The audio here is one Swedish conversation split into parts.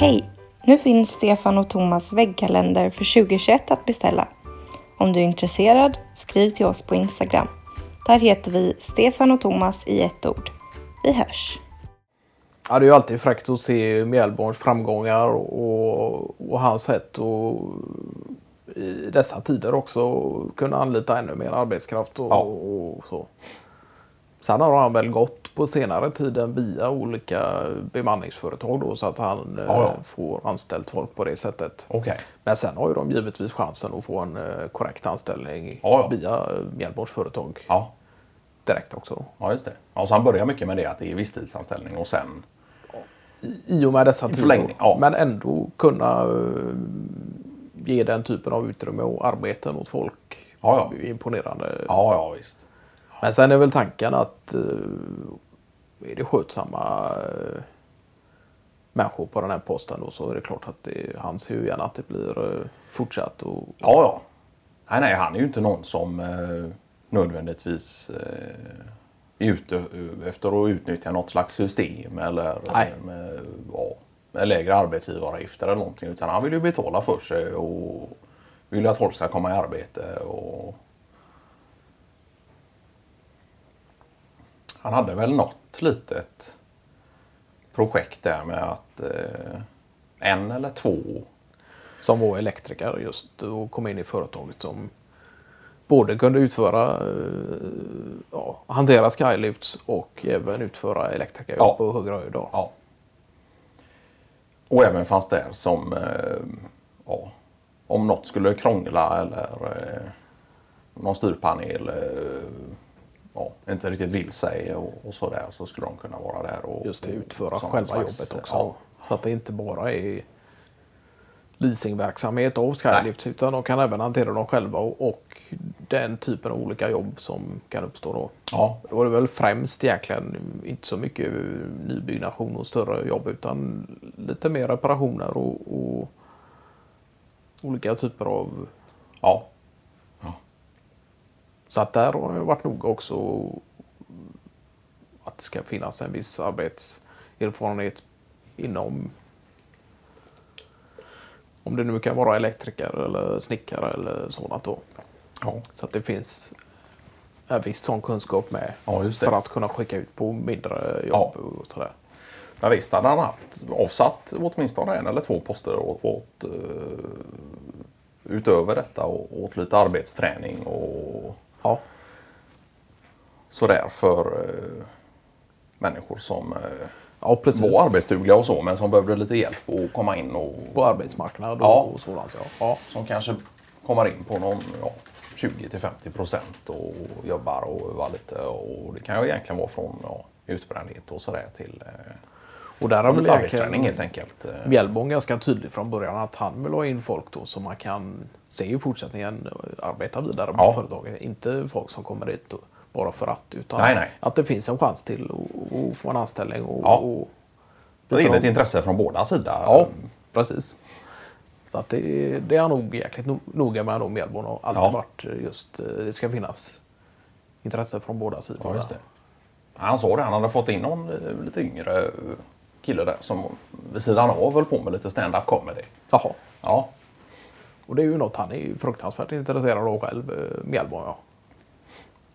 Hej! Nu finns Stefan och Thomas väggkalender för 2021 att beställa. Om du är intresserad, skriv till oss på Instagram. Där heter vi Stefan och Thomas i ett ord. Vi hörs! Ja, det är ju alltid fräckt att se Mjällborns framgångar och, och hans sätt att i dessa tider också kunna anlita ännu mer arbetskraft och, Ja. och så. Sen har han väl gått på senare tiden via olika bemanningsföretag då så att han eh, Ja, ja. får anställt folk på det sättet. Okej. Men sen har ju de givetvis chansen att få en eh, korrekt anställning Ja, ja. via eh, Mjällborns företag Ja. direkt också. ja, just det. Ja, så han börjar mycket med det att det är visstidsanställning och sen... I och med dessa tider. ja. Men ändå kunna eh, ge den typen av utrymme och arbeten åt folk. Ja, ja. Det är Imponerande. Ja, ja visst. Men sen är väl tanken att eh, är det skötsamma eh, människor på den här posten då så är det klart att det, han ser ju gärna att det blir eh, fortsatt. Och, Ja, ja. Nej, nej, han är ju inte någon som eh, nödvändigtvis eh, är ute eh, efter att utnyttja något slags system eller Nej. eh, med, ja, med lägre arbetsgivaravgifter eller någonting. Utan han vill ju betala för sig och vill ju att folk ska komma i arbete. Och... Han hade väl något litet projekt där med att eh, en eller två som var elektriker just och kom in i företaget som både kunde utföra, eh, ja, hantera skylifts och även utföra elektrikerjobb Ja. på högre höjd. Ja. Och även fanns där som eh, ja, om något skulle krångla eller eh, någon styrpanel eh, ja, inte riktigt vill sig och, och så där så skulle de kunna vara där och Just det, utföra själva slags, jobbet också. Ja, Så att det inte bara är leasingverksamhet av skylifts utan de kan även hantera dem själva och, och den typen av olika jobb som kan uppstå då. ja, Då var det väl främst egentligen inte så mycket nybyggnation och större jobb utan lite mer reparationer och, och olika typer av... ja, Så att där har jag varit noga också att det ska finnas en viss arbetserfarenhet inom om det nu kan vara elektriker eller snickare eller sådant då. ja. Så att det finns en viss sån kunskap med Ja, för att kunna skicka ut på mindre jobb Ja. och sådär. Men visst hade han haft avsatt åtminstone en eller två poster åt, åt, eh, utöver detta och åt lite arbetsträning och Ja, sådär för eh, människor som eh, ja precis. var arbetsdugliga och så men som behövde lite hjälp att komma in och På arbetsmarknaden Ja. och sådant. Ja. Ja. som kanske kommer in på någon ja, 20 till 50 procent och jobbar och övar lite och det kan ju egentligen vara från ja, utbrändhet och sådär till eh, Och där har väl arbetsträning helt enkelt. Eh, Mjällborn ganska tydlig från början att han vill ha in folk då som man kan se i fortsättningen eh, arbeta vidare på Ja. företaget. Inte folk som kommer dit och, bara för att. Utan Nej, nej. att det finns en chans till att- få en anställning. Och, Ja. och, Det är ett intresse från båda sidor. Ja, precis. Så att det, det är han nog jäkligt no- noga med då Mjällborn och alltid Ja. varit just eh, det ska finnas intresse från båda sidor. Ja. Han sa det, han hade fått in någon lite yngre kille där som vid sidan av höll på med lite stand-up comedy. Jaha. Ja, Och det är ju något han är ju fruktansvärt intresserad av själv, eh, Mjällborn. Ja.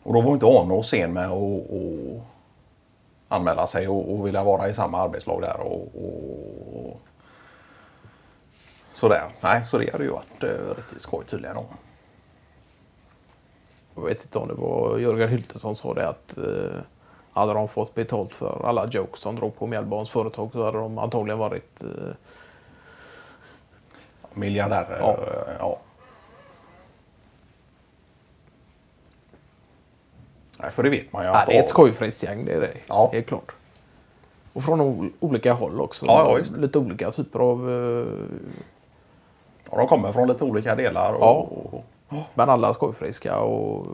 och då var inte och sen med och, och anmäla sig och, och vilja vara i samma arbetslag där och, och sådär. Nej, så det hade ju varit eh, riktigt skoj tydligen. Om. Jag vet inte om det var Jörgen Hylte som sa det att eh, hade de fått betalt för alla jokes som drog på Mjällborns företag så hade de antagligen varit eh, Miljardärer. Ja. ja. Nej, för det vet man ju. Ja, att det är ett skojfriskt gäng, det är det. Ja. Helt klart. Och från ol- olika håll också. Ja, ja. Lite olika typer av... eh, de kommer från lite olika delar. Och, Ja. Men alla skojfriska och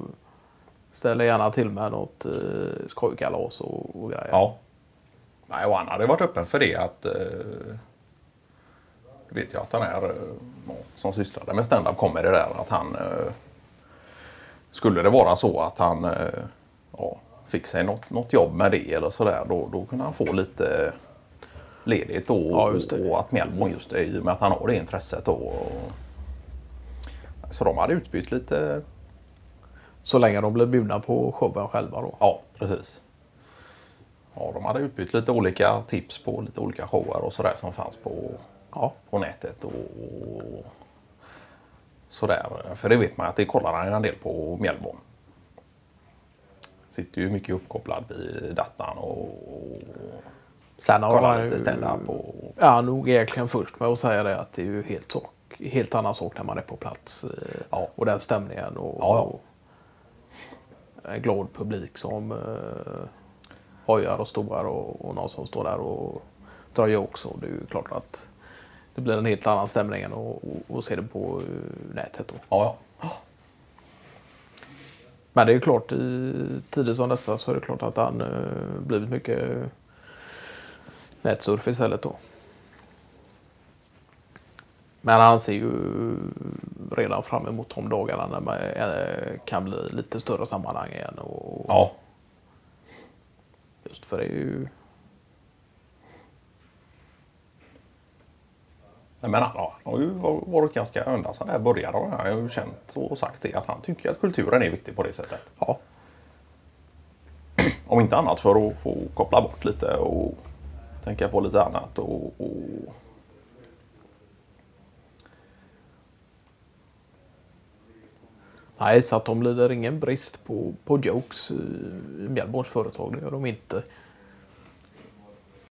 ställer gärna till med något eh, skojkalas och, och grejer. Ja. Nej, och han hade varit öppen för det att... Eh, vet jag att han är eh, som sysslade med stand-up comedy där. Att han... Eh, skulle det vara så att han eh, ja, fick sig något, något jobb med det eller sådär. Då, då kunde han få lite ledigt då. Ja, det. Och att Melbourne just det, i och med att han har det intresset då. Och... Så de hade utbytt lite. Så länge de blir bjudna på showen själva då. Ja, precis. Ja, de hade utbytt lite olika tips på lite olika shower och sådär som fanns på, Ja, på nätet. Och sådär. För det vet man att det kollar han en del på Melbourne. Sitter ju mycket uppkopplad vid datorn och sen har kollar lite stand-up. Och... Ja, nog egentligen först med att säga det att det är ju helt, helt annan sak när man är på plats. eh, Ja. Och den stämningen och, Ja, ja. En glad publik som eh, hojar och stoar och, och någon som står där och drar jokes. Och det är ju klart att det blir en helt annan stämning än att, se det på eh, nätet. Då. Ja, ja. Men det är klart i tider som dessa så är det klart att han eh, blivit mycket nätsurf istället då. Men han ser ju redan fram emot de dagarna när man eh, kan bli lite större sammanhang igen. Och ja. Just för det är ju... Nej, Men han har, ju varit ganska ända sedan det här började. Han har ju känt och sagt det att han tycker att kulturen är viktig på det sättet. Ja, Om inte annat för att få koppla bort lite och tänka på lite annat. Och, och... nej så att de lider ingen brist på, på jokes eh, i i företag. Det gör de inte.